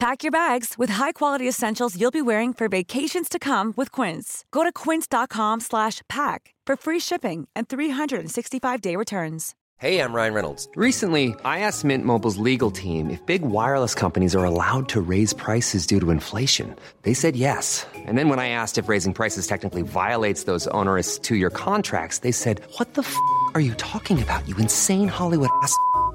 Pack your bags with high-quality essentials you'll be wearing for vacations to come with Quince. Go to quince.com/pack for free shipping and 365-day returns. Hey, I'm Ryan Reynolds. Recently, I asked Mint Mobile's legal team if big wireless companies are allowed to raise prices due to inflation. They said yes. And then when I asked if raising prices technically violates those onerous 2-year contracts, they said, "What the f*** are you talking about? You insane Hollywood ass."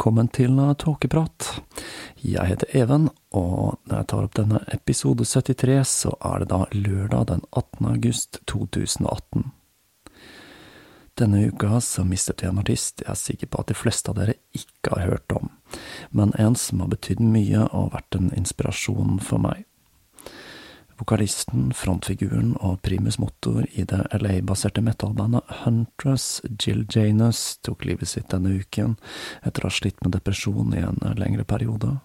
velkommen til Tåkeprat. Jeg heter Even, og når jeg tar opp denne episode 73, så er det da lørdag den 18. august 2018. Denne uka så mistet vi en artist jeg er sikker på at de fleste av dere ikke har hørt om, men en som har betydd mye og vært en inspirasjon for meg. Vokalisten, frontfiguren og primus motor i det LA-baserte metallbandet Huntress, Jill Janus, tok livet sitt denne uken etter å ha slitt med depresjon i en lengre periode.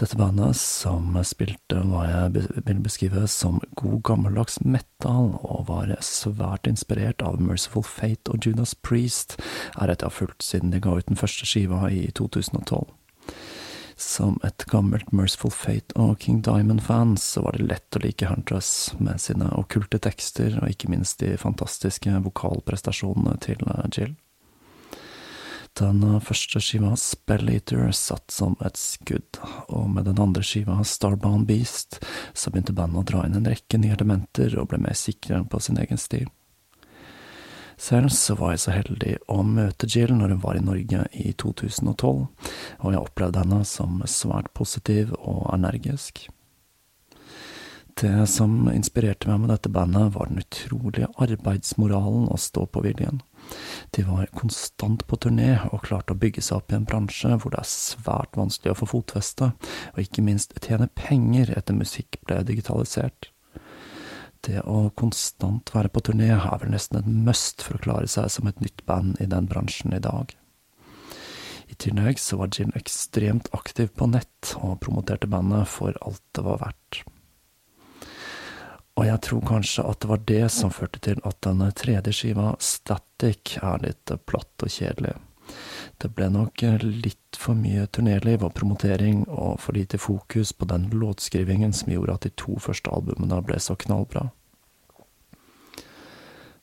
Dette bandet, som spilte hva jeg vil beskrive som god gammeldags metal, og var svært inspirert av Merciful Fate og Judas Priest, er et jeg har fulgt siden de ga ut den første skiva i 2012. Som et gammelt Merciful Fate og King Diamond-fans så var det lett å like Huntress med sine okkulte tekster og ikke minst de fantastiske vokalprestasjonene til Jill. Den første skiva, Spell-Eater, satt som et skudd, og med den andre skiva, Starbound Beast, så begynte bandet å dra inn en rekke nye elementer og ble mer sikre på sin egen stil. Selv så var jeg så heldig å møte Jill når hun var i Norge i 2012, og jeg opplevde henne som svært positiv og energisk. Det som inspirerte meg med dette bandet, var den utrolige arbeidsmoralen og stå-på-viljen. De var konstant på turné og klarte å bygge seg opp i en bransje hvor det er svært vanskelig å få fotfeste, og ikke minst tjene penger etter musikk ble digitalisert. Det å konstant være på turné er vel nesten et must for å klare seg som et nytt band i den bransjen i dag. I tillegg så var Jim ekstremt aktiv på nett og promoterte bandet for alt det var verdt. Og jeg tror kanskje at det var det som førte til at denne tredje skiva, Static, er litt platt og kjedelig. Det ble nok litt for mye turnéliv og promotering, og for lite fokus på den låtskrivingen som gjorde at de to første albumene ble så knallbra.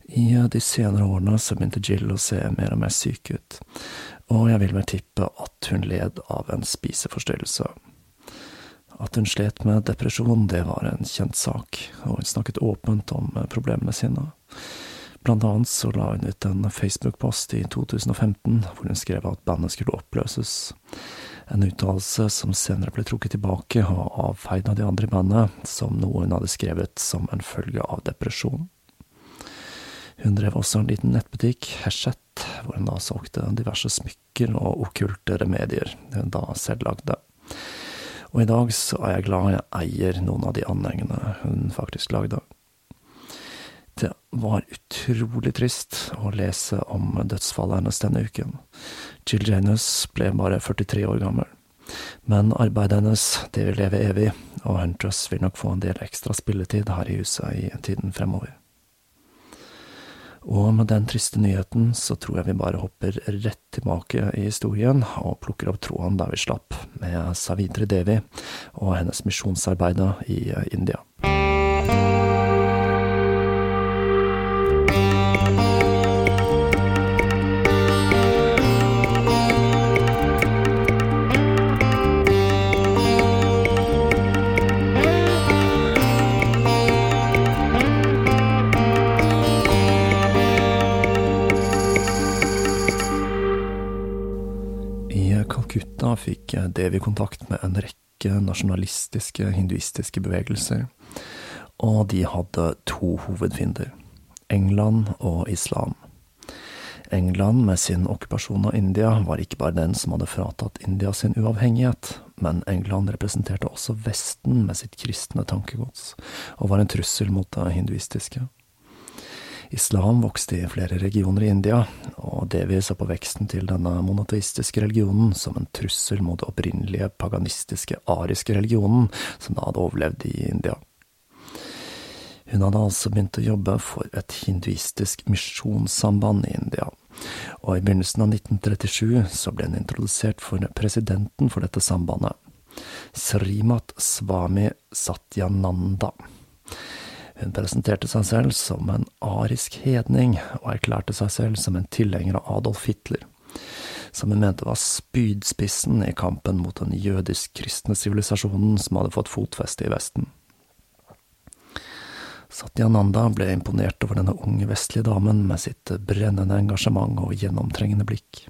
I de senere årene så begynte Jill å se mer og mer syk ut, og jeg vil vel tippe at hun led av en spiseforstyrrelse. At hun slet med depresjon, det var en kjent sak, og hun snakket åpent om problemene sine. Blant annet så la hun ut en Facebook-post i 2015 hvor hun skrev at bandet skulle oppløses. En uttalelse som senere ble trukket tilbake og avfeid av de andre i bandet, som noe hun hadde skrevet som en følge av depresjon. Hun drev også en liten nettbutikk, Hesjet, hvor hun da solgte diverse smykker og okkulte remedier hun da selv lagde. Og i dag så er jeg glad jeg eier noen av de anleggene hun faktisk lagde. Var utrolig trist å lese om dødsfallet hennes denne uken. Jill Janus ble bare 43 år gammel. Men arbeidet hennes, det vil leve evig, og Huntress vil nok få en del ekstra spilletid her i huset i tiden fremover. Og med den triste nyheten så tror jeg vi bare hopper rett tilbake i historien og plukker opp tråden der vi slapp, med Savitri Devi og hennes misjonsarbeide i India. Fikk Devi kontakt med en rekke nasjonalistiske hinduistiske bevegelser, og de hadde to hovedfiender, England og islam. England med sin okkupasjon av India var ikke bare den som hadde fratatt India sin uavhengighet, men England representerte også Vesten med sitt kristne tankegods, og var en trussel mot det hinduistiske. Islam vokste i flere regioner i India, og Devi så på veksten til denne monoteistiske religionen som en trussel mot den opprinnelige paganistiske ariske religionen som da hadde overlevd i India. Hun hadde altså begynt å jobbe for et hinduistisk misjonssamband i India, og i begynnelsen av 1937 så ble hun introdusert for presidenten for dette sambandet, Srimat Swami Satyananda. Hun presenterte seg selv som en arisk hedning, og erklærte seg selv som en tilhenger av Adolf Hitler, som hun mente var spydspissen i kampen mot den jødisk-kristne sivilisasjonen som hadde fått fotfeste i Vesten. Satyananda ble imponert over denne unge vestlige damen med sitt brennende engasjement og gjennomtrengende blikk.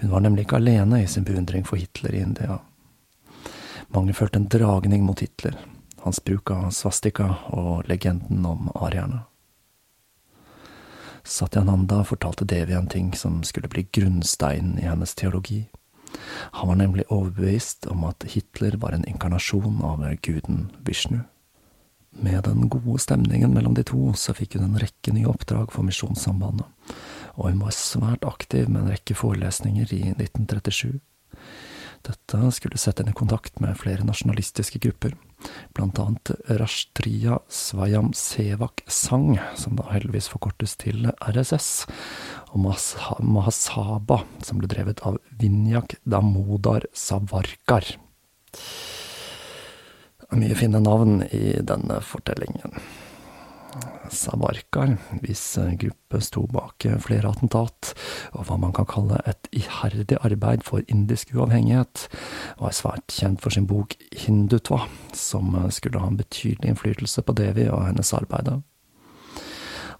Hun var nemlig ikke alene i sin beundring for Hitler i India. Mange følte en dragning mot Hitler, hans bruk av svastika og legenden om arierne. Satyananda fortalte Devi en ting som skulle bli grunnsteinen i hennes teologi. Han var nemlig overbevist om at Hitler var en inkarnasjon av guden Vishnu. Med den gode stemningen mellom de to, så fikk hun en rekke nye oppdrag for Misjonssambandet, og hun var svært aktiv med en rekke forelesninger i 1937. Dette skulle sette henne i kontakt med flere nasjonalistiske grupper, blant annet Rashtriya Svayam Sevak Sang, som da heldigvis forkortes til RSS, og Mahasaba, som ble drevet av Vinjak Damodar Savarkar. Mye fine navn i denne fortellingen. Savarkar, hvis gruppe sto bak flere attentat, og hva man kan kalle et iherdig arbeid for indisk uavhengighet, var svært kjent for sin bok Hindutva, som skulle ha en betydelig innflytelse på Devi og hennes arbeid.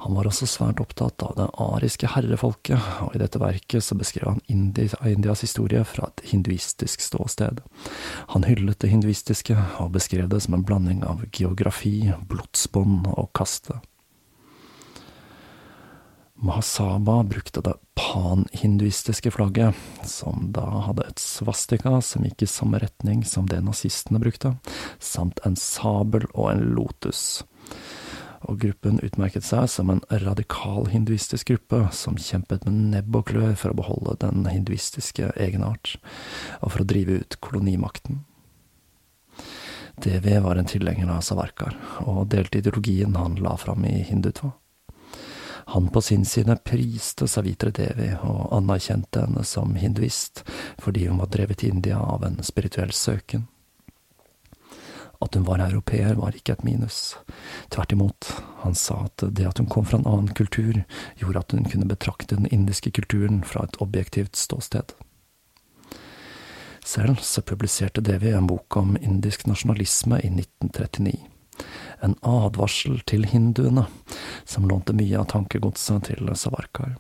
Han var også svært opptatt av det ariske herrefolket, og i dette verket så beskrev han Indias historie fra et hinduistisk ståsted. Han hyllet det hinduistiske, og beskrev det som en blanding av geografi, blodsbånd og kaste. Mahasaba brukte det panhinduistiske flagget, som da hadde et svastika som gikk i samme retning som det nazistene brukte, samt en sabel og en lotus. Og gruppen utmerket seg som en radikal hinduistisk gruppe som kjempet med nebb og klør for å beholde den hinduistiske egenart, og for å drive ut kolonimakten. Devi var en tilhenger av Savarkar, og delte ideologien han la fram i hindutva. Han på sin side priste Savitre Devi og anerkjente henne som hinduist fordi hun var drevet til India av en spirituell søken. At hun var europeer, var ikke et minus. Tvert imot, han sa at det at hun kom fra en annen kultur, gjorde at hun kunne betrakte den indiske kulturen fra et objektivt ståsted. Selv så publiserte Devi en bok om indisk nasjonalisme i 1939 en advarsel til hinduene, som lånte mye av tankegodset til Savarkar.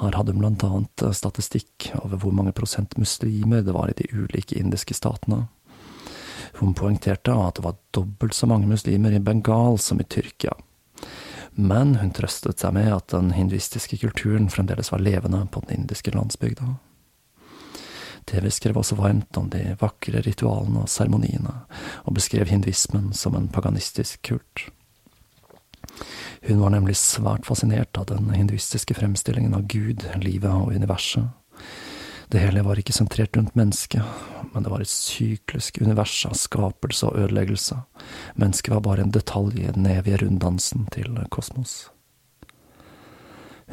Her hadde hun blant annet statistikk over hvor mange prosent muslimer det var i de ulike indiske statene. Hun poengterte at det var dobbelt så mange muslimer i Bengal som i Tyrkia. Men hun trøstet seg med at den hinduistiske kulturen fremdeles var levende på den indiske landsbygda. TV skrev også varmt om de vakre ritualene og seremoniene, og beskrev hinduismen som en paganistisk kult. Hun var nemlig svært fascinert av den hinduistiske fremstillingen av Gud, livet og universet. Det hele var ikke sentrert rundt mennesket, men det var et syklisk univers av skapelse og ødeleggelse. Mennesket var bare en detalj i den evige runddansen til kosmos.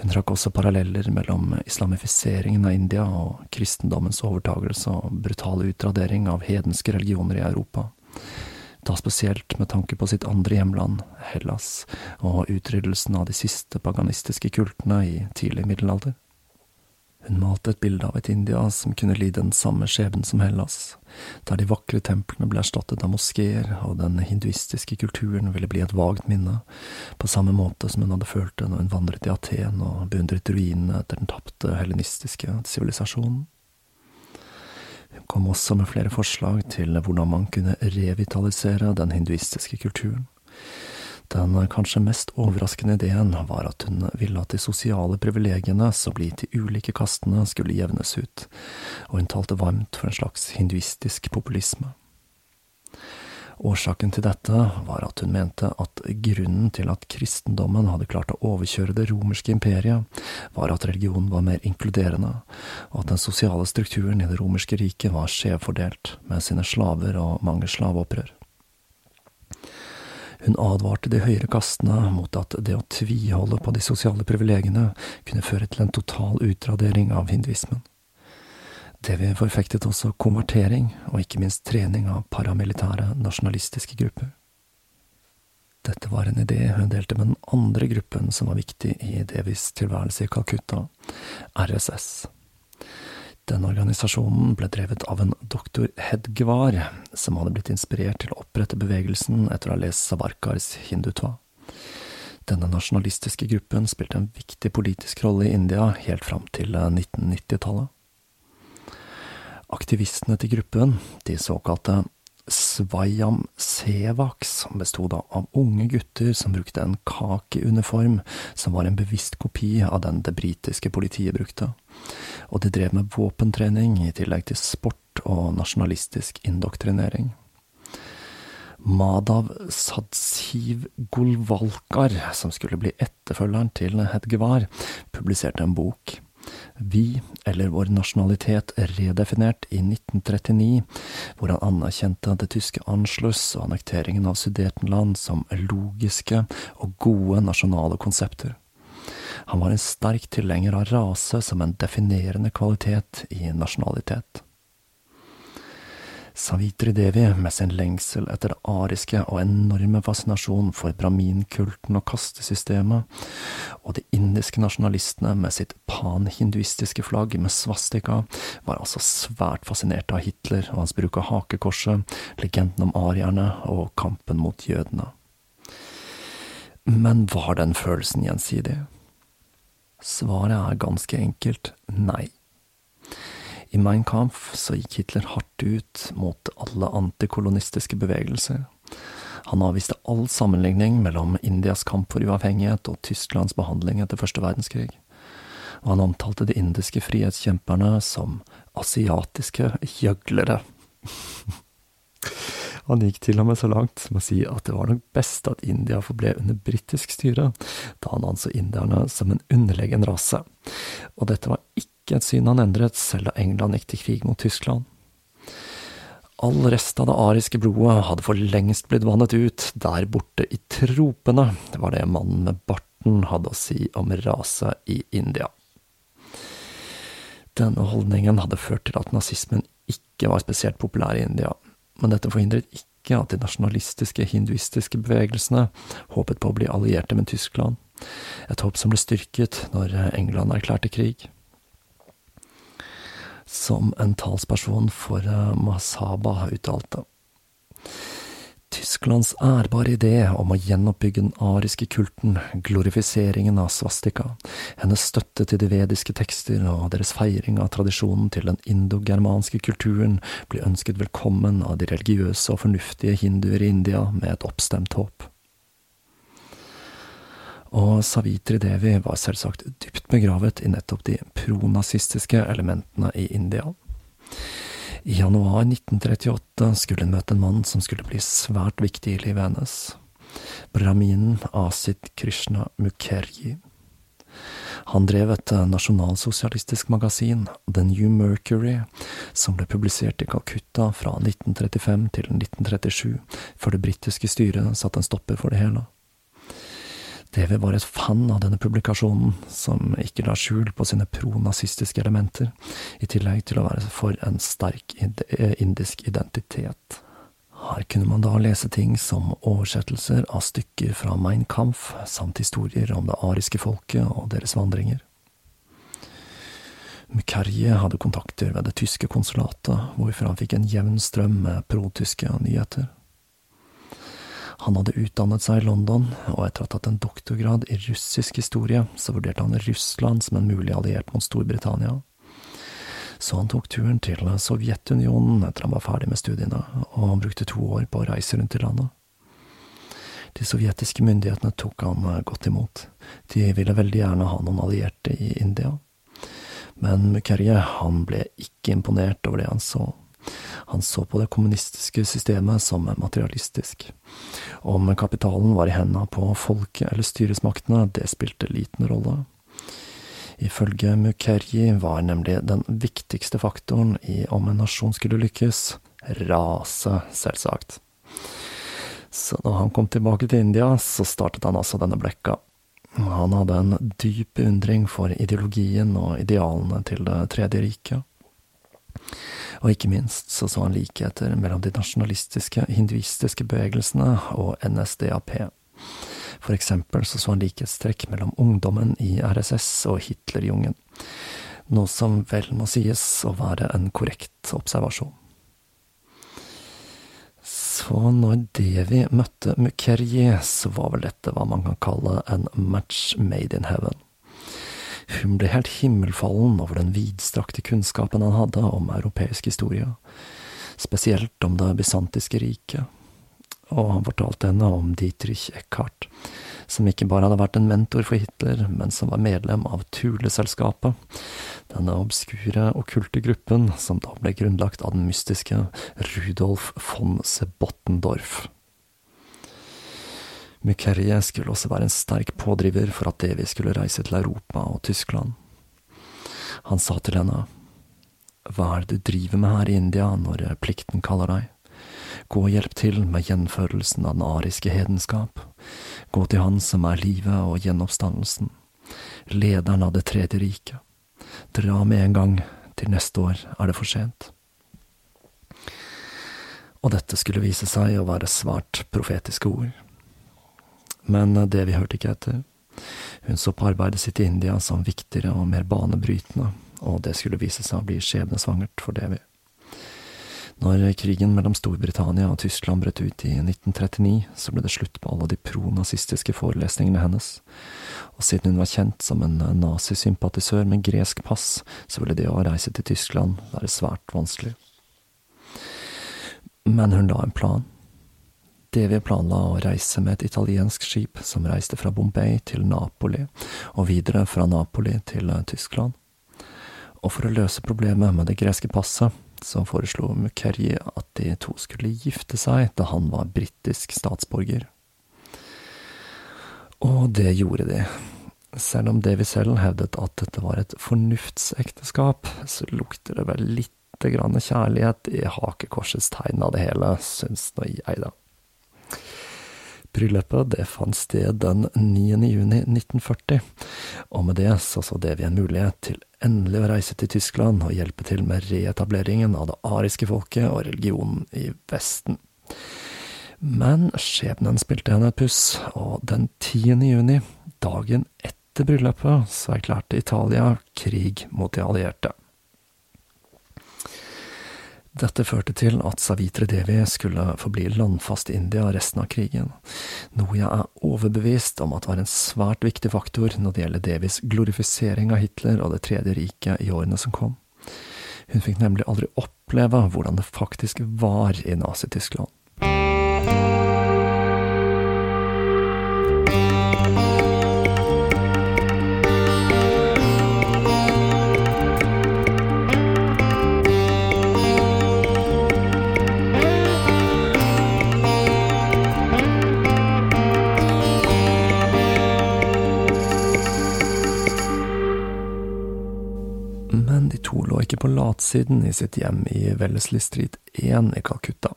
Hun trakk også paralleller mellom islamifiseringen av India og kristendommens overtagelse og brutale utradering av hedenske religioner i Europa, da spesielt med tanke på sitt andre hjemland, Hellas, og utryddelsen av de siste paganistiske kultene i tidlig middelalder. Hun malte et bilde av et India som kunne lide den samme skjebnen som Hellas, der de vakre templene ble erstattet av moskeer, og den hinduistiske kulturen ville bli et vagt minne, på samme måte som hun hadde følt det når hun vandret i Aten og beundret ruinene etter den tapte helenistiske sivilisasjonen. Hun kom også med flere forslag til hvordan man kunne revitalisere den hinduistiske kulturen den kanskje mest overraskende ideen var at hun ville at de sosiale privilegiene som ble gitt ulike kastene, skulle jevnes ut, og hun talte varmt for en slags hinduistisk populisme. Årsaken til dette var at hun mente at grunnen til at kristendommen hadde klart å overkjøre det romerske imperiet, var at religionen var mer inkluderende, og at den sosiale strukturen i det romerske riket var skjevfordelt, med sine slaver og mange slaveopprør. Hun advarte de høyere kastene mot at det å tviholde på de sosiale privilegiene kunne føre til en total utradering av hinduismen. Devi forfektet også konvertering, og ikke minst trening av paramilitære nasjonalistiske grupper. Dette var en idé hun delte med den andre gruppen som var viktig i Devis tilværelse i Calcutta, RSS. Den organisasjonen ble drevet av en doktor Hedgvar, som hadde blitt inspirert til å opprette bevegelsen etter å ha lest Savarkars hindutva. Denne nasjonalistiske gruppen spilte en viktig politisk rolle i India helt fram til 1990-tallet. Aktivistene til gruppen, de såkalte Svayam Sevaks bestod av unge gutter som brukte en kakeuniform som var en bevisst kopi av den det britiske politiet brukte, og de drev med våpentrening i tillegg til sport og nasjonalistisk indoktrinering. Madav Sadsiv Golvalkar, som skulle bli etterfølgeren til Hedgevar, publiserte en bok vi, eller vår nasjonalitet, redefinert i 1939, hvor han anerkjente det tyske Anschluss og annekteringen av Sudetenland som logiske og gode nasjonale konsepter. Han var en sterk tilhenger av rase som en definerende kvalitet i nasjonalitet. Savitri Devi, med sin lengsel etter det ariske og enorme fascinasjon for braminkulten og kastesystemet, og de indiske nasjonalistene med sitt panhinduistiske flagg med svastika, var altså svært fascinert av Hitler og hans bruk av hakekorset, legenden om arierne og kampen mot jødene. Men var den følelsen gjensidig? Svaret er ganske enkelt nei. I Mein Kampf så gikk Hitler hardt ut mot alle antikolonistiske bevegelser. Han avviste all sammenligning mellom Indias kamp for uavhengighet og Tysklands behandling etter første verdenskrig, og han omtalte de indiske frihetskjemperne som asiatiske gjøglere. Han gikk til og med så langt som å si at det var nok best at India forble under britisk styre, da han anså indierne som en underlegen rase, og dette var ikke et syn han endret, selv da England gikk til krig mot Tyskland. All rest av det ariske blodet hadde for lengst blitt vannet ut, der borte i tropene, det var det mannen med barten hadde å si om rase i India. Denne holdningen hadde ført til at nazismen ikke var spesielt populær i India, men dette forhindret ikke at de nasjonalistiske hinduistiske bevegelsene håpet på å bli allierte med Tyskland, et håp som ble styrket når England erklærte krig som en talsperson for eh, Masaba uttalte. Tysklands ærbare idé om å gjenoppbygge den ariske kulten, glorifiseringen av svastika, hennes støtte til de vediske tekster og deres feiring av tradisjonen til den indogermanske kulturen ble ønsket velkommen av de religiøse og fornuftige hinduer i India med et oppstemt håp og Savitri Devi var selvsagt dypt begravet i nettopp de pronazistiske elementene i India. I januar 1938 skulle hun møte en mann som skulle bli svært viktig i livet hennes, brahminen Asit Krishna Mukherji. Han drev et nasjonalsosialistisk magasin, The New Mercury, som ble publisert i Calcutta fra 1935 til 1937, før det britiske styret satte en stopper for det hele. Devi var et fan av denne publikasjonen, som ikke la skjul på sine pronazistiske elementer, i tillegg til å være for en sterk indisk identitet. Her kunne man da lese ting som oversettelser av stykker fra Mein Kampf, samt historier om det ariske folket og deres vandringer. Mukherje hadde kontakter ved det tyske konsulatet, hvorfra han fikk en jevn strøm med protyske nyheter. Han hadde utdannet seg i London, og etter å ha tatt en doktorgrad i russisk historie, så vurderte han Russland som en mulig alliert mot Storbritannia. Så han tok turen til Sovjetunionen etter han var ferdig med studiene, og han brukte to år på å reise rundt i landet. De sovjetiske myndighetene tok han godt imot, de ville veldig gjerne ha noen allierte i India. Men Mukherje, han ble ikke imponert over det han så. Han så på det kommunistiske systemet som materialistisk. Om kapitalen var i hendene på folket eller styresmaktene, det spilte liten rolle. Ifølge Mukherji var nemlig den viktigste faktoren i om en nasjon skulle lykkes, rase, selvsagt. Så da han kom tilbake til India, så startet han altså denne blekka. Han hadde en dyp beundring for ideologien og idealene til Det tredje riket. Og ikke minst så så han likheter mellom de nasjonalistiske hinduistiske bevegelsene og NSDAP. For eksempel så så han likhetstrekk mellom ungdommen i RSS og Hitlerjungen, noe som vel må sies å være en korrekt observasjon. Så når Devi møtte Mukherjee, så var vel dette hva man kan kalle en match made in heaven. Hun ble helt himmelfallen over den vidstrakte kunnskapen han hadde om europeisk historie, spesielt om det bysantiske riket, og han fortalte henne om Dietrich Eckhart, som ikke bare hadde vært en mentor for Hitler, men som var medlem av Thule-selskapet, denne obskure, okkulte gruppen som da ble grunnlagt av den mystiske Rudolf von Sebottendorf. Mukherjee skulle også være en sterk pådriver for at Devi skulle reise til Europa og Tyskland. Han sa til henne, Hva er det du driver med her i India når plikten kaller deg? Gå og hjelp til med gjenførelsen av den ariske hedenskap. Gå til Han som er livet og gjenoppstandelsen, lederen av Det tredje riket. Dra med en gang, til neste år er det for sent. Og dette skulle vise seg å være svært profetiske ord. Men det vi hørte ikke etter. Hun så på arbeidet sitt i India som viktigere og mer banebrytende, og det skulle vise seg å bli skjebnesvangert for Devi. Når krigen mellom Storbritannia og Tyskland brøt ut i 1939, så ble det slutt på alle de pronazistiske forelesningene hennes, og siden hun var kjent som en nazisympatisør med gresk pass, så ville det å reise til Tyskland være svært vanskelig. Men hun la en plan. Devi planla å reise med et italiensk skip som reiste fra Bombay til Napoli, og videre fra Napoli til Tyskland. Og for å løse problemet med det greske passet, så foreslo Mukherjee at de to skulle gifte seg da han var britisk statsborger. Og det gjorde de. Selv om Davy selv hevdet at dette var et fornuftsekteskap, så lukter det vel lite grann kjærlighet i hakekorsets tegn av det hele, syns nå jeg, da. Bryllupet det fant sted den 9. juni 1940, og med det så så Davy en mulighet til endelig å reise til Tyskland og hjelpe til med reetableringen av det ariske folket og religionen i Vesten. Men skjebnen spilte henne et puss, og den 10. juni, dagen etter bryllupet, så erklærte Italia krig mot de allierte. Dette førte til at Savitre Devi skulle forbli landfast i India resten av krigen, noe jeg er overbevist om at var en svært viktig faktor når det gjelder Devis glorifisering av Hitler og Det tredje riket i årene som kom. Hun fikk nemlig aldri oppleve hvordan det faktisk var i Nazi-Tyskland. Ikke i sitt hjem i Wellesley Street 1 i Calcutta.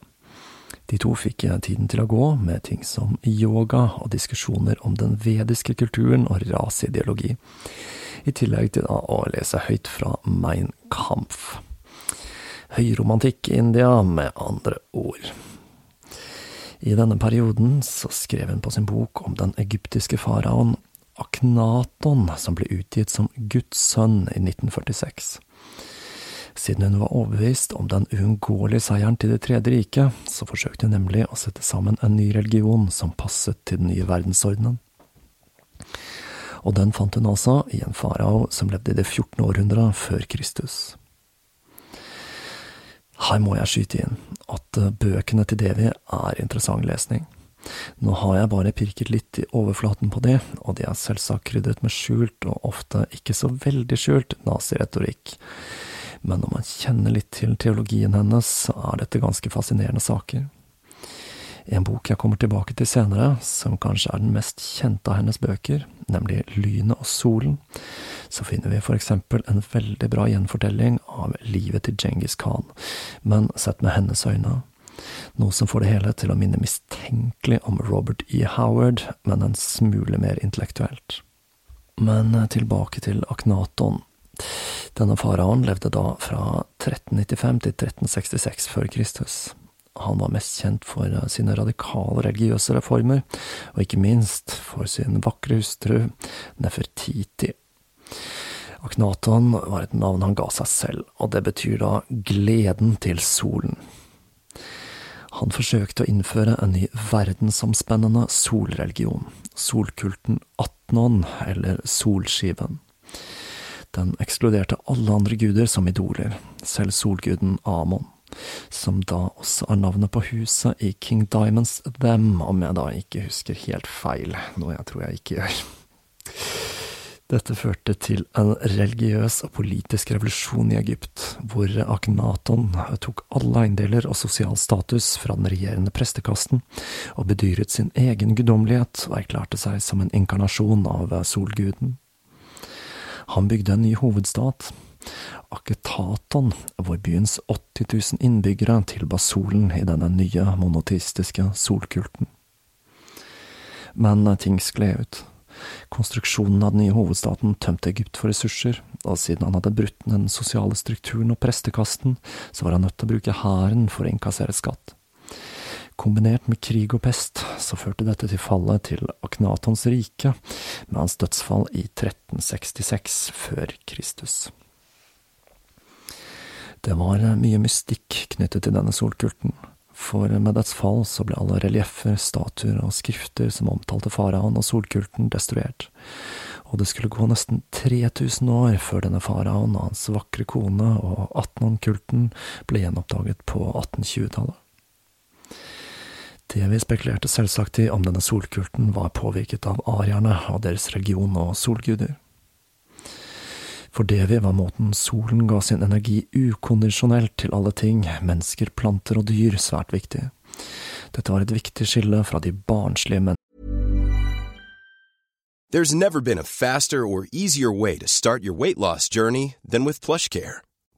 De to fikk tiden til å gå med ting som yoga og diskusjoner om den vediske kulturen og raseideologi, i tillegg til å lese høyt fra Mein Kampf. Høyromantikk i India, med andre ord. I denne perioden så skrev hun på sin bok om den egyptiske faraoen Aknaton, som ble utgitt som Guds sønn i 1946. Siden hun var overbevist om den uunngåelige seieren til Det tredje riket, så forsøkte hun nemlig å sette sammen en ny religion som passet til den nye verdensordenen. Og den fant hun altså i en farao som levde i det 14. århundret før Kristus. Her må jeg skyte inn at eh, bøkene til Devi er interessant lesning. Nå har jeg bare pirket litt i overflaten på det, og de er selvsagt krydret med skjult, og ofte ikke så veldig skjult, naziretorikk. Men når man kjenner litt til teologien hennes, så er dette ganske fascinerende saker. En bok jeg kommer tilbake til senere, som kanskje er den mest kjente av hennes bøker, nemlig Lynet og solen, så finner vi for eksempel en veldig bra gjenfortelling av livet til Djengis Khan, men sett med hennes øyne. Noe som får det hele til å minne mistenkelig om Robert E. Howard, men en smule mer intellektuelt. Men tilbake til Aknaton. Denne faraoen levde da fra 1395 til 1366 før Kristus. Han var mest kjent for eh, sine radikale religiøse reformer, og ikke minst for sin vakre hustru Nefertiti. Aknaton var et navn han ga seg selv, og det betyr da gleden til solen. Han forsøkte å innføre en ny verdensomspennende solreligion, solkulten Atnon, eller Solskiven. Den ekskluderte alle andre guder som idoler, selv solguden Amon som da også er navnet på huset i King Diamonds Them, om jeg da ikke husker helt feil, noe jeg tror jeg ikke gjør. Dette førte til en religiøs og politisk revolusjon i Egypt, hvor Akhenaton tok alle eiendeler og sosial status fra den regjerende prestekasten, og bedyret sin egen guddommelighet og erklærte seg som en inkarnasjon av solguden. Han bygde en ny hovedstat, Aketaton, hvor byens 80 000 innbyggere tilba solen i denne nye monoteistiske solkulten. Men ting skled ut. Konstruksjonen av den nye hovedstaten tømte Egypt for ressurser, og siden han hadde brutt den sosiale strukturen og prestekasten, så var han nødt til å bruke hæren for å innkassere skatt. Kombinert med krig og pest, så førte dette til fallet til Aknatons rike, med hans dødsfall i 1366 før Kristus. Det var mye mystikk knyttet til denne solkulten, for med dets fall så ble alle relieffer, statuer og skrifter som omtalte faraoen og solkulten, destruert, og det skulle gå nesten 3000 år før denne faraoen og hans vakre kone og Atnon-kulten ble gjenoppdaget på 1820-tallet. Vi spekulerte selvsagt i om denne solkulten var påvirket av arierne og deres religion og solguder. For Devi var måten solen ga sin energi ukondisjonelt til alle ting, mennesker, planter og dyr, svært viktig. Dette var et viktig skille fra de barnslige menn. There's never been a faster or easier way to start your weight loss journey than with PlushCare.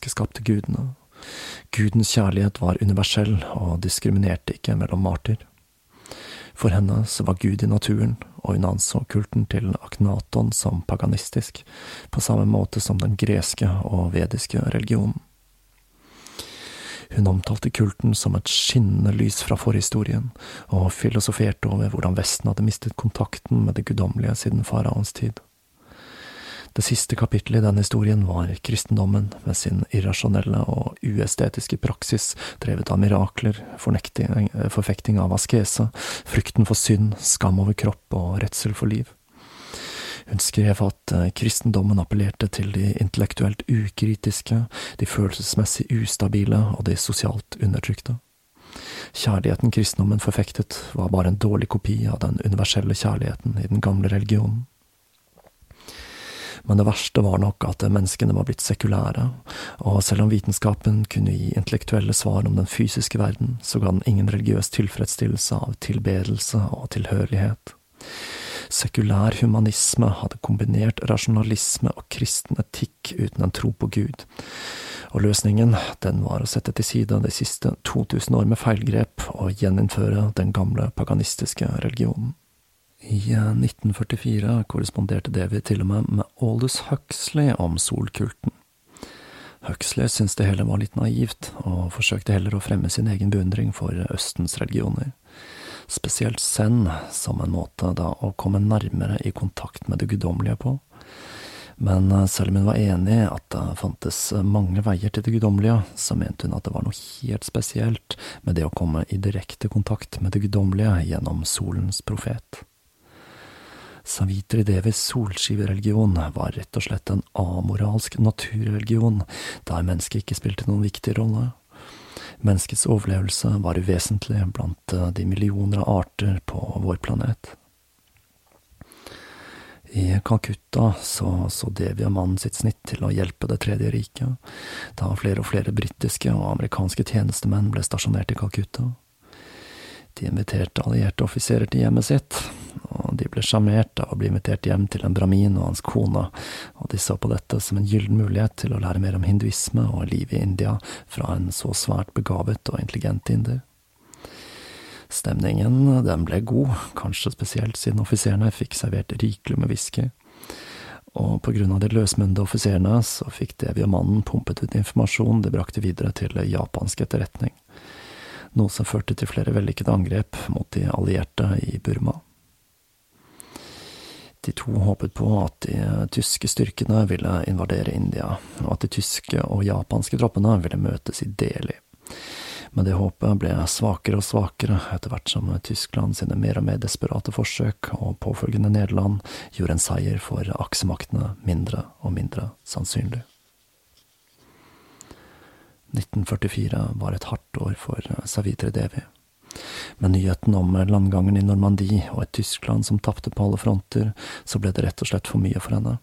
Skapte gudene. Gudens kjærlighet var universell og diskriminerte ikke mellom martyr. For henne så var Gud i naturen, og hun anså kulten til Aknaton som paganistisk, på samme måte som den greske og vediske religionen. Hun omtalte kulten som et skinnende lys fra forhistorien, og filosoferte over hvordan Vesten hadde mistet kontakten med det guddommelige siden faraoens tid. Det siste kapittelet i denne historien var kristendommen, med sin irrasjonelle og uestetiske praksis, drevet av mirakler, forfekting av askese, frykten for synd, skam over kropp og redsel for liv. Hun skrev at eh, kristendommen appellerte til de intellektuelt ukritiske, de følelsesmessig ustabile og de sosialt undertrykte. Kjærligheten kristendommen forfektet, var bare en dårlig kopi av den universelle kjærligheten i den gamle religionen. Men det verste var nok at menneskene var blitt sekulære, og selv om vitenskapen kunne gi intellektuelle svar om den fysiske verden, så ga den ingen religiøs tilfredsstillelse av tilbedelse og tilhørighet. Sekulær humanisme hadde kombinert rasjonalisme og kristen etikk uten en tro på Gud, og løsningen, den var å sette til side de siste 2000 år med feilgrep og gjeninnføre den gamle paganistiske religionen. I 1944 eh, korresponderte Davy til og med med Aldous Huxley om solkulten. Huxley syntes det hele var litt naivt, og forsøkte heller å fremme sin egen beundring for Østens religioner. Spesielt Zen som en måte da å komme nærmere i kontakt med det guddommelige på. Men eh, selv om hun var enig i at det fantes mange veier til det guddommelige, så mente hun at det var noe helt spesielt med det å komme i direkte kontakt med det guddommelige gjennom solens profet. Savitri Devis solskivereligion var rett og slett en amoralsk naturreligion, der mennesket ikke spilte noen viktig rolle. Menneskets overlevelse var uvesentlig blant eh, de millioner av arter på vår planet. I Calcutta så, så Devi og mannen sitt snitt til å hjelpe Det tredje riket, da flere og flere britiske og amerikanske tjenestemenn ble stasjonert i Calcutta. De inviterte allierte offiserer til hjemmet sitt, og de ble sjarmert av å bli invitert hjem til en brahmin og hans kone, og de så på dette som en gyllen mulighet til å lære mer om hinduisme og livet i India fra en så svært begavet og intelligent inder. Stemningen, den ble god, kanskje spesielt siden offiserene fikk servert rikelig med whisky. Og på grunn av de løsmunde offiserene så fikk Devi og mannen pumpet ut informasjon de brakte videre til japansk etterretning noe som førte til flere vellykkede angrep mot de allierte i Burma. De to håpet på at de tyske styrkene ville invadere India, og at de tyske og japanske troppene ville møtes i Delhi. Men det håpet ble svakere og svakere etter hvert som Tyskland sine mer og mer desperate forsøk og påfølgende nederland gjorde en seier for aksemaktene mindre og mindre sannsynlig. 1944 var et hardt år for Savitre Devi. Med nyheten om landgangen i Normandie og et Tyskland som tapte på alle fronter, så ble det rett og slett for mye for henne.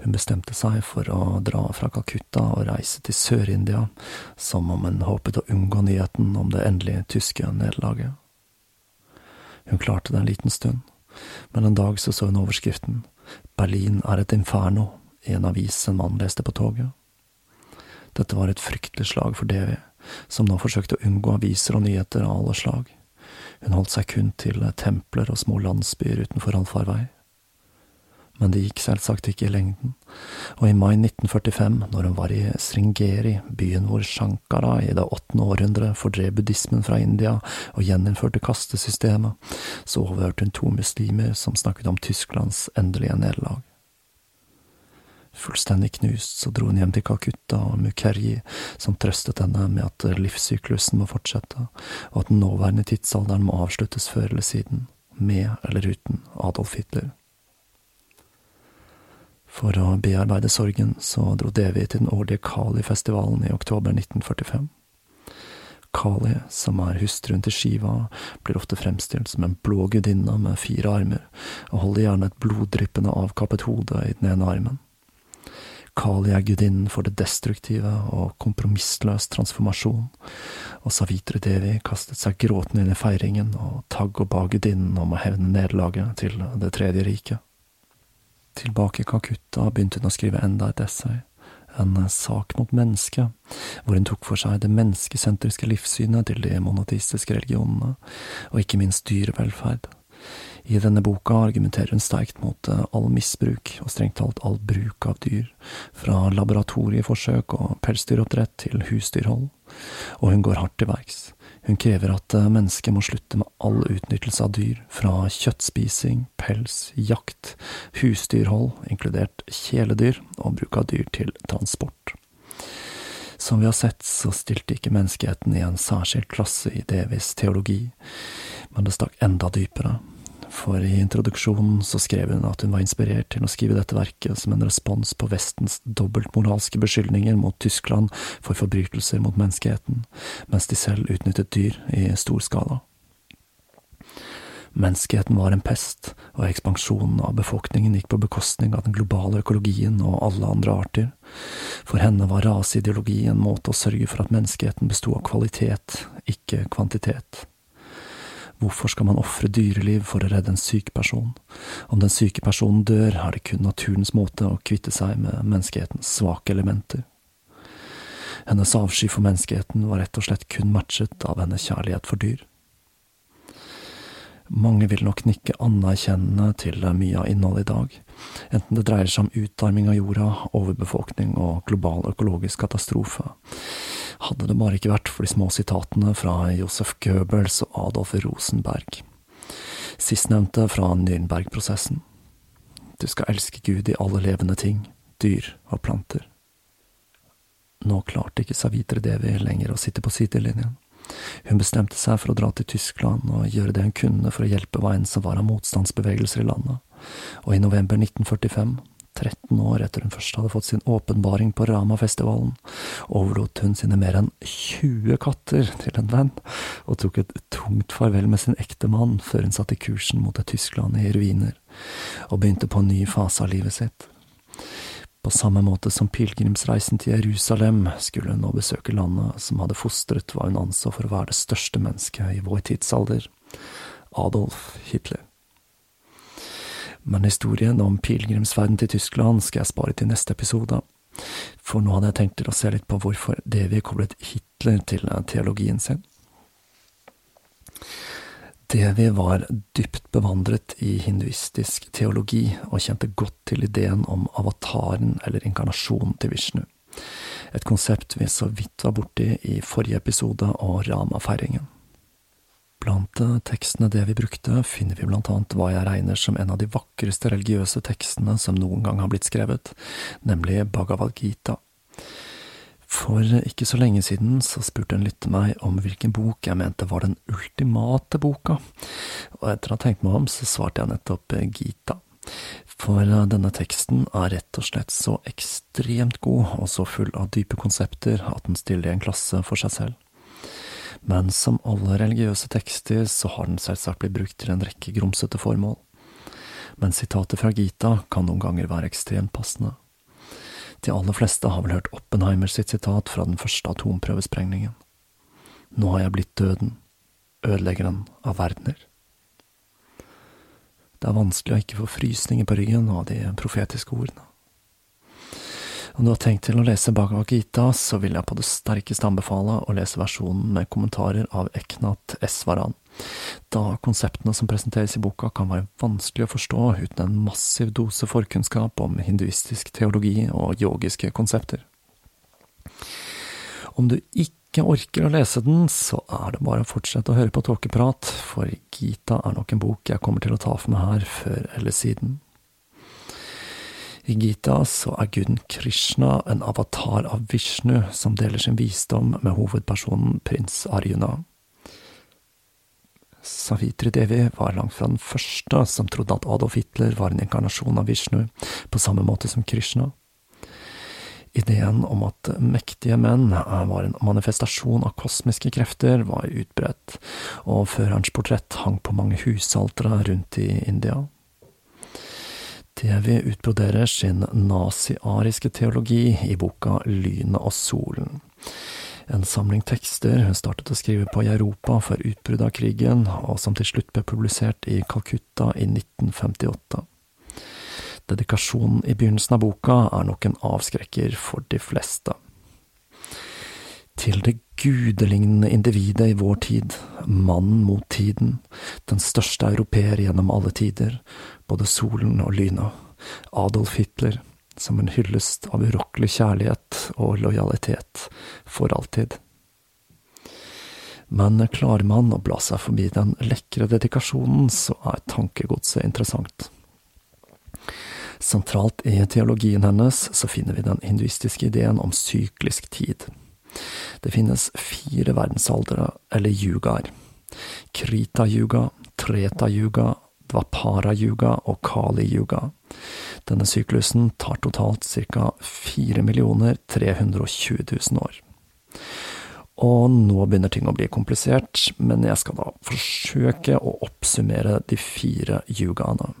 Hun bestemte seg for å dra fra Calcutta og reise til Sør-India, som om hun håpet å unngå nyheten om det endelige tyske nederlaget. Hun klarte det en liten stund, men en dag så så hun overskriften Berlin er et inferno i en avis en mann leste på toget. Dette var et fryktelig slag for Devi, som nå forsøkte å unngå aviser og nyheter av alle slag. Hun holdt seg kun til templer og små landsbyer utenfor allfarvei. Men det gikk selvsagt ikke i lengden, og i mai 1945, når hun var i Sringeri, byen hvor Shankara i det åttende århundre fordrev buddhismen fra India og gjeninnførte kastesystemet, så overhørte hun to muslimer som snakket om Tysklands endelige nederlag. Fullstendig knust så dro hun hjem til Calcutta og Mukherji, som trøstet henne med at livssyklusen må fortsette, og at den nåværende tidsalderen må avsluttes før eller siden, med eller uten Adolf Hitler. For å bearbeide sorgen så dro Devi til den årlige Kali-festivalen i oktober 1945. Kali, som er hustruen til Shiva, blir ofte fremstilt som en blå gudinne med fire armer, og holder gjerne et bloddryppende avkappet hode i den ene armen. Kali er gudinnen for det destruktive og kompromissløs transformasjon, og Savitri Devi kastet seg gråtende inn i feiringen og tagg og ba gudinnen om å hevne nederlaget til Det tredje riket. Tilbake i Kakutta begynte hun å skrive enda et essay, en sak mot mennesket, hvor hun tok for seg det menneskesentriske livssynet til de monoteistiske religionene, og ikke minst dyrevelferd. I denne boka argumenterer hun sterkt mot eh, all misbruk, og strengt talt all bruk av dyr, fra laboratorieforsøk og pelsdyroppdrett til husdyrhold, og hun går hardt til verks. Hun krever at eh, mennesket må slutte med all utnyttelse av dyr, fra kjøttspising, pels, jakt, husdyrhold, inkludert kjæledyr, og bruk av dyr til transport. Som vi har sett, så stilte ikke menneskeheten i en særskilt klasse i Devis teologi, men det stakk enda dypere. For i introduksjonen så skrev hun at hun var inspirert til å skrive dette verket som en respons på Vestens dobbeltmoralske beskyldninger mot Tyskland for forbrytelser mot menneskeheten, mens de selv utnyttet dyr i stor skala. Menneskeheten var en pest, og ekspansjonen av befolkningen gikk på bekostning av den globale økologien og alle andre arter. For henne var raseideologi en måte å sørge for at menneskeheten besto av kvalitet, ikke kvantitet. Hvorfor skal man ofre dyreliv for å redde en syk person? Om den syke personen dør, er det kun naturens måte å kvitte seg med menneskehetens svake elementer. Hennes avsky for menneskeheten var rett og slett kun matchet av hennes kjærlighet for dyr. Mange vil nok nikke anerkjennende til mye av innholdet i dag, enten det dreier seg om utarming av jorda, overbefolkning og global økologisk katastrofe. Hadde det bare ikke vært for de små sitatene fra Josef Goebbels og Adolf Rosenberg. Sistnevnte fra Nürnberg-prosessen. Du skal elske Gud i alle levende ting, dyr og planter. Nå klarte ikke Savitre Devi lenger å sitte på sidelinjen. Hun bestemte seg for å dra til Tyskland og gjøre det hun kunne for å hjelpe hva enn som var av motstandsbevegelser i landet, og i november 1945, 13 år etter hun først hadde fått sin åpenbaring på Rama-festivalen, overlot hun sine mer enn 20 katter til en venn, og tok et tungt farvel med sin ektemann før hun satte kursen mot et Tyskland i ruiner, og begynte på en ny fase av livet sitt. På samme måte som pilegrimsreisen til Jerusalem skulle hun nå besøke landet som hadde fostret hva hun anså for å være det største mennesket i vår tidsalder, Adolf Hitler. Men historien om pilegrimsferden til Tyskland skal jeg spare til neste episode, for nå hadde jeg tenkt til å se litt på hvorfor Devi koblet Hitler til teologien sin. Devi var dypt bevandret i hinduistisk teologi og kjente godt til ideen om avataren eller inkarnasjonen til Vishnu, et konsept vi så vidt var borti i forrige episode av Rama-feiringen. Blant tekstene det vi brukte, finner vi blant annet hva jeg regner som en av de vakreste religiøse tekstene som noen gang har blitt skrevet, nemlig Bhagavad Gita. For ikke så lenge siden så spurte en lytter meg om hvilken bok jeg mente var den ultimate boka, og etter å ha tenkt meg om, så svarte jeg nettopp Gita. For denne teksten er rett og slett så ekstremt god og så full av dype konsepter at den stiller i en klasse for seg selv. Men som alle religiøse tekster så har den selvsagt blitt brukt til en rekke grumsete formål. Men sitatet fra Gita kan noen ganger være ekstremt passende. De aller fleste har vel hørt Oppenheimer sitt sitat fra den første atomprøvesprengningen. Nå har jeg blitt døden, ødeleggeren av verdener. Det er vanskelig å ikke få frysninger på ryggen av de profetiske ordene. Om du har tenkt til å lese Bhagavad Gita, så vil jeg på det sterkeste anbefale å lese versjonen med kommentarer av Eknat Esvaran da konseptene som presenteres i boka kan være vanskelig å forstå uten en massiv dose forkunnskap om hinduistisk teologi og yogiske konsepter. Om du ikke orker å lese den, så er det bare å fortsette å høre på tåkeprat, for Gita er nok en bok jeg kommer til å ta for meg her før eller siden. I Gita så er guden Krishna en avatar av Vishnu som deler sin visdom med hovedpersonen prins Arjuna. Savitri Devi var langt fra den første som trodde at Adolf Hitler var en inkarnasjon av Vishnu, på samme måte som Krishna. Ideen om at mektige menn var en manifestasjon av kosmiske krefter, var utbredt, og førerens portrett hang på mange husaltere rundt i India. Devi utbroderer sin nazi-ariske teologi i boka Lynet og solen en samling tekster hun startet å skrive på i Europa før utbruddet av krigen, og som til slutt ble publisert i Calcutta i 1958. Dedikasjonen i begynnelsen av boka er nok en avskrekker for de fleste. Til det gudelignende individet i vår tid, mannen mot tiden, den største europeer gjennom alle tider, både solen og lyna, Adolf Hitler, som en hyllest av urokkelig kjærlighet og lojalitet, for alltid. Men klarer man å bla seg forbi den lekre dedikasjonen, så er tankegodset interessant. Sentralt i teologien hennes så finner vi den hinduistiske ideen om syklisk tid. Det finnes fire verdensaldere, eller yugaer. Krita-yuga, Treta-yuga, Dvapara-yuga og Kali-yuga. Denne syklusen tar totalt ca. 4 320 000 år. Og nå begynner ting å bli komplisert, men jeg skal da forsøke å oppsummere de fire yugaene.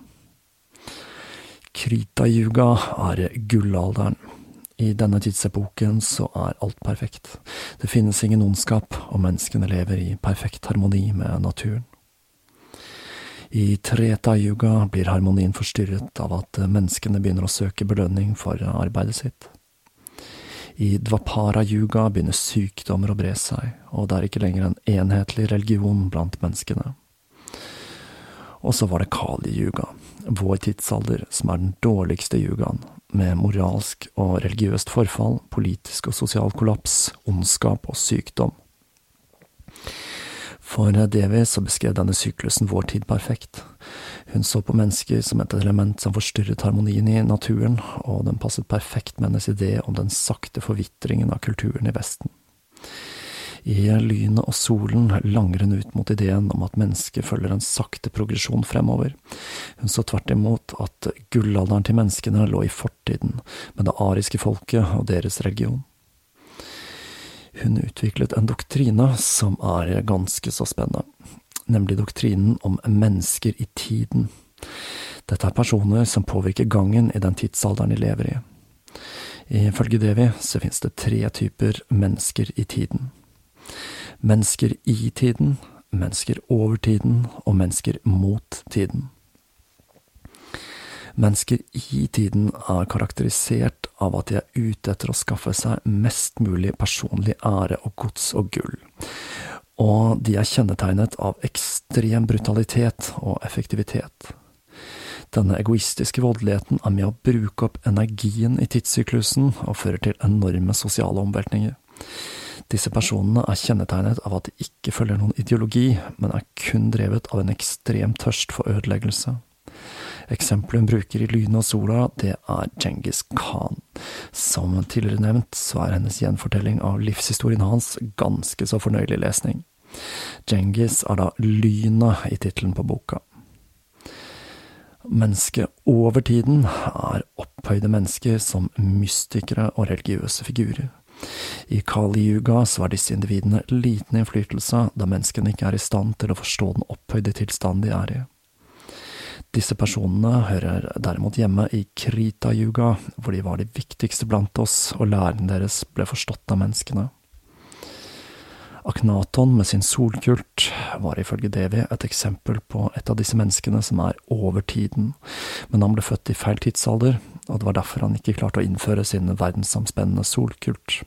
Krita-yuga er gullalderen. I denne tidsepoken så er alt perfekt. Det finnes ingen ondskap, og menneskene lever i perfekt harmoni med naturen. I Treta-yuga blir harmonien forstyrret av at menneskene begynner å søke belønning for arbeidet sitt. I Dvapara-yuga begynner sykdommer å bre seg, og det er ikke lenger en enhetlig religion blant menneskene. Og så var det Kali-yuga, vår tidsalder, som er den dårligste yugaen, med moralsk og religiøst forfall, politisk og sosial kollaps, ondskap og sykdom. For Devi så beskrev denne syklusen vår tid perfekt. Hun så på mennesker som et element som forstyrret harmonien i naturen, og den passet perfekt med hennes idé om den sakte forvitringen av kulturen i Vesten. I lynet og solen langer hun ut mot ideen om at mennesket følger en sakte progresjon fremover. Hun så tvert imot at gullalderen til menneskene lå i fortiden, med det ariske folket og deres religion. Hun utviklet en doktrine som er ganske så spennende, nemlig doktrinen om mennesker i tiden. Dette er personer som påvirker gangen i den tidsalderen de lever i. Ifølge Devi så finnes det tre typer mennesker i tiden mennesker i tiden, mennesker over tiden og mennesker mot tiden. Mennesker i tiden er karakterisert av at de er ute etter å skaffe seg mest mulig personlig ære og gods og gull, og de er kjennetegnet av ekstrem brutalitet og effektivitet. Denne egoistiske voldeligheten er med å bruke opp energien i tidssyklusen og fører til enorme sosiale omveltninger. Disse personene er kjennetegnet av at de ikke følger noen ideologi, men er kun drevet av en ekstrem tørst for ødeleggelse. Eksempelet hun bruker i Lynet og sola, det er Djengis Khan. Som tidligere nevnt, så er hennes gjenfortelling av livshistorien hans ganske så fornøyelig lesning. Djengis er da lynet i tittelen på boka. Mennesket over tiden er opphøyde mennesker som mystikere og religiøse figurer. I Kali-yuga så har disse individene liten innflytelse, da menneskene ikke er i stand til å forstå den opphøyde tilstanden de er i. Disse personene hører derimot hjemme i Krita-yuga, hvor de var de viktigste blant oss, og læren deres ble forstått av menneskene. Aknaton med sin solkult var ifølge Devi et eksempel på et av disse menneskene som er over tiden, men han ble født i feil tidsalder, og det var derfor han ikke klarte å innføre sin verdensomspennende solkult.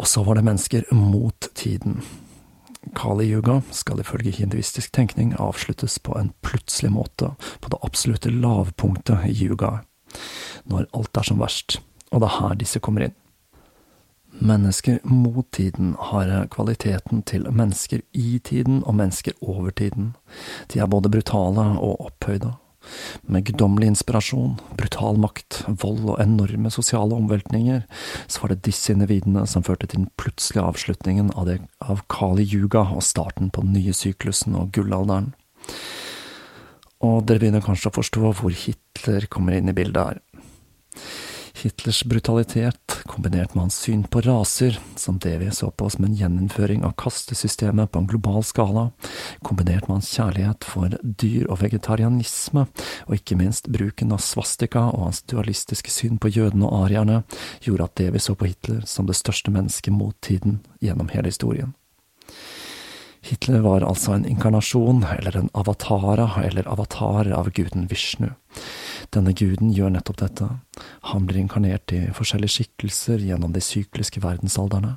Og så var det mennesker mot tiden. Kali-yuga skal ifølge hinduistisk tenkning avsluttes på en plutselig måte, på det absolutte lavpunktet i yuga, når alt er som verst, og det er her disse kommer inn. Mennesker mot tiden har kvaliteten til mennesker i tiden og mennesker over tiden. De er både brutale og opphøyde. Med guddommelig inspirasjon, brutal makt, vold og enorme sosiale omveltninger, så var det disse individene som førte til den plutselige avslutningen av, det, av Kali Yuga og starten på den nye syklusen og gullalderen. Og dere begynner kanskje å forstå hvor Hitler kommer inn i bildet her. Hitlers brutalitet, kombinert med hans syn på raser, som det vi så på som en gjeninnføring av kastesystemet på en global skala, kombinert med hans kjærlighet for dyr og vegetarianisme, og ikke minst bruken av svastika og hans dualistiske syn på jødene og arierne, gjorde at det vi så på Hitler som det største mennesket mot tiden gjennom hele historien. Hitler var altså en inkarnasjon, eller en avatara, eller avatarer av guden Vishnu. Denne guden gjør nettopp dette, han blir inkarnert i forskjellige skikkelser gjennom de sykliske verdensalderne.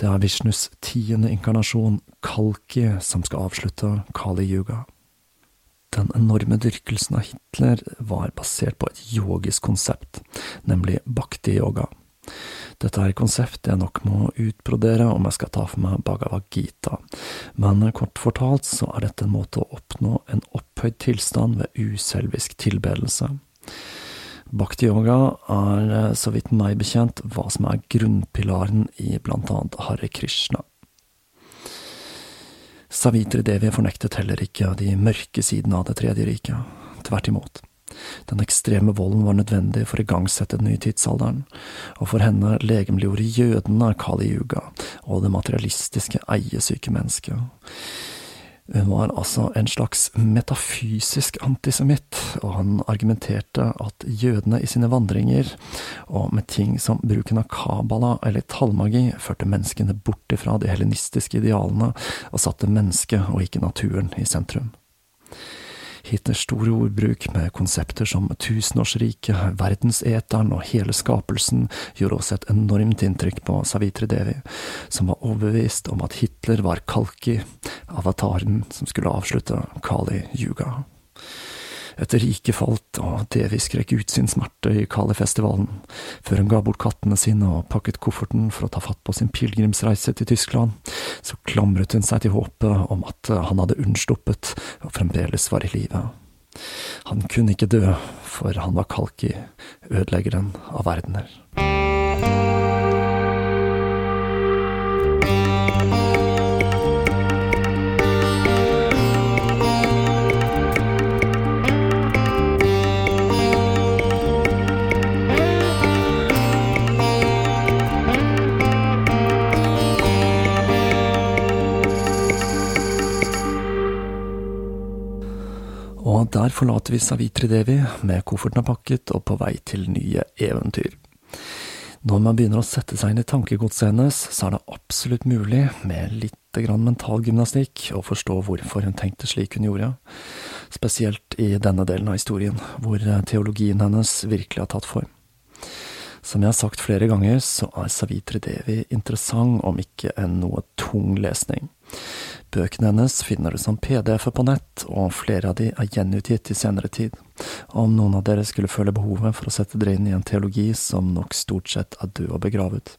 Det er Vishnus tiende inkarnasjon, Kalki, som skal avslutte Kali Yuga. Den enorme dyrkelsen av Hitler var basert på et yogisk konsept, nemlig bhakti-yoga. Dette er et konsept jeg nok må utbrodere om jeg skal ta for meg Bhagavad Gita, men kort fortalt så er dette en måte å oppnå en opphøyd tilstand ved uselvisk tilbedelse. Bhakti-yoga er, så vidt meg bekjent, hva som er grunnpilaren i blant annet Hare Krishna. Savitri Devi fornektet heller ikke de mørke sidene av Det tredje riket, tvert imot. Den ekstreme volden var nødvendig for å igangsette den nye tidsalderen, og for henne legemliggjorde jødene Kali Yuga og det materialistiske, eiesyke mennesket. Hun var altså en slags metafysisk antisemitt, og han argumenterte at jødene i sine vandringer, og med ting som bruken av kabala eller tallmagi, førte menneskene bort ifra de helenistiske idealene og satte mennesket og ikke naturen i sentrum. Hitlers store ordbruk med konsepter som tusenårsriket, verdenseteren og hele skapelsen gjorde også et enormt inntrykk på Savitri Devi, som var overbevist om at Hitler var Kalki, avataren som skulle avslutte Kali Yuga. Et rike falt, og Devi skrek ut sin smerte i Kali-festivalen, før hun ga bort kattene sine og pakket kofferten for å ta fatt på sin pilegrimsreise til Tyskland. Så klamret hun seg til håpet om at han hadde unnsluppet og fremdeles var i live. Han kunne ikke dø, for han var Kalki, ødeleggeren av verdener. Der forlater vi Savitri Devi med kofferten er pakket og på vei til nye eventyr. Når man begynner å sette seg inn i tankegodset hennes, så er det absolutt mulig, med litt mental gymnastikk, å forstå hvorfor hun tenkte slik hun gjorde, spesielt i denne delen av historien, hvor teologien hennes virkelig har tatt form. Som jeg har sagt flere ganger, så er Savitri Devi interessant, om ikke en noe tung lesning. Bøkene hennes finner du som PDF-er på nett, og flere av de er gjenutgitt i senere tid. Om noen av dere skulle føle behovet for å sette dere inn i en teologi som nok stort sett er død og begravet.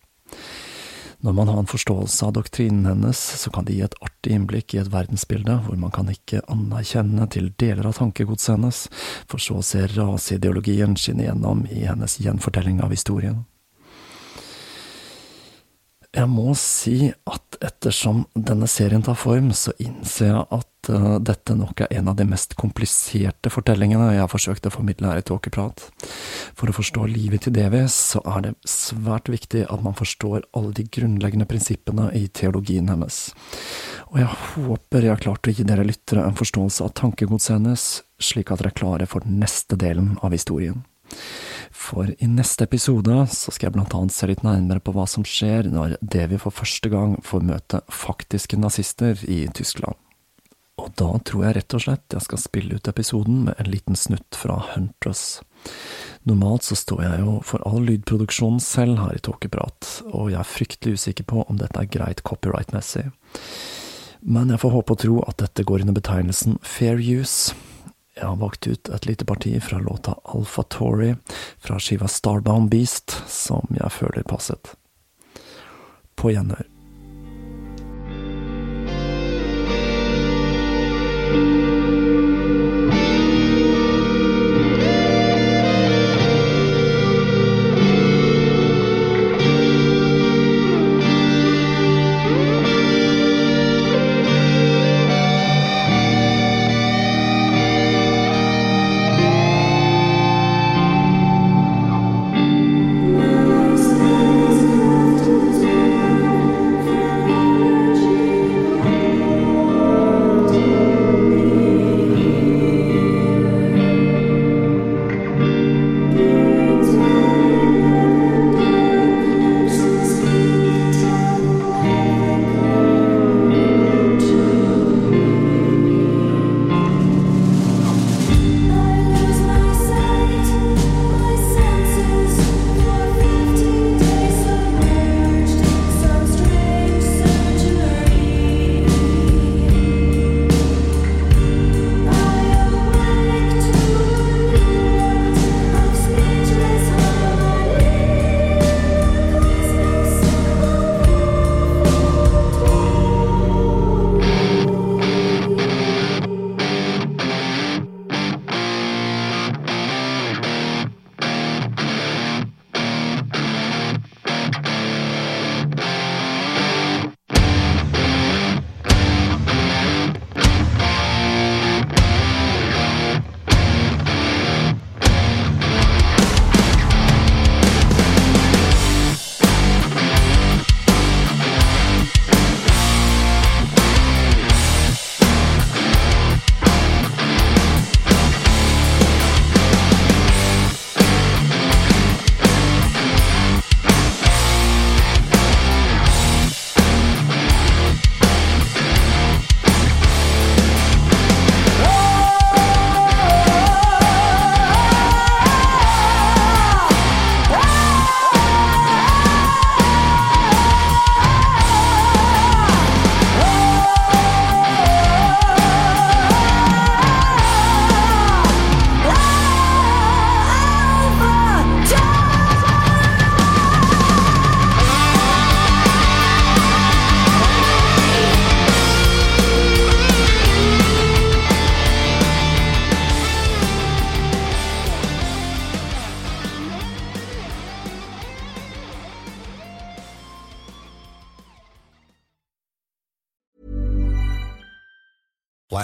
Når man har en forståelse av doktrinen hennes, så kan det gi et artig innblikk i et verdensbilde hvor man kan ikke anerkjenne til deler av tankegodset hennes, for så å se raseideologien skinne gjennom i hennes gjenfortelling av historien. Jeg må si at ettersom denne serien tar form, så innser jeg at uh, dette nok er en av de mest kompliserte fortellingene jeg har forsøkt å formidle her i Tåkeprat. For å forstå livet til Devi, så er det svært viktig at man forstår alle de grunnleggende prinsippene i teologien hennes. Og jeg håper jeg har klart å gi dere lyttere en forståelse av tankegodset hennes, slik at dere er klare for neste delen av historien. For i neste episode så skal jeg blant annet se litt nærmere på hva som skjer når Devi for første gang får møte faktiske nazister i Tyskland. Og da tror jeg rett og slett jeg skal spille ut episoden med en liten snutt fra Huntress. Normalt så står jeg jo for all lydproduksjonen selv her i Tåkeprat, og jeg er fryktelig usikker på om dette er greit copyright-messig. Men jeg får håpe og tro at dette går under betegnelsen fair use. Jeg har valgt ut et lite parti fra låta Alfa Tory fra skiva Starbound Beast, som jeg føler passet. På gjenhør.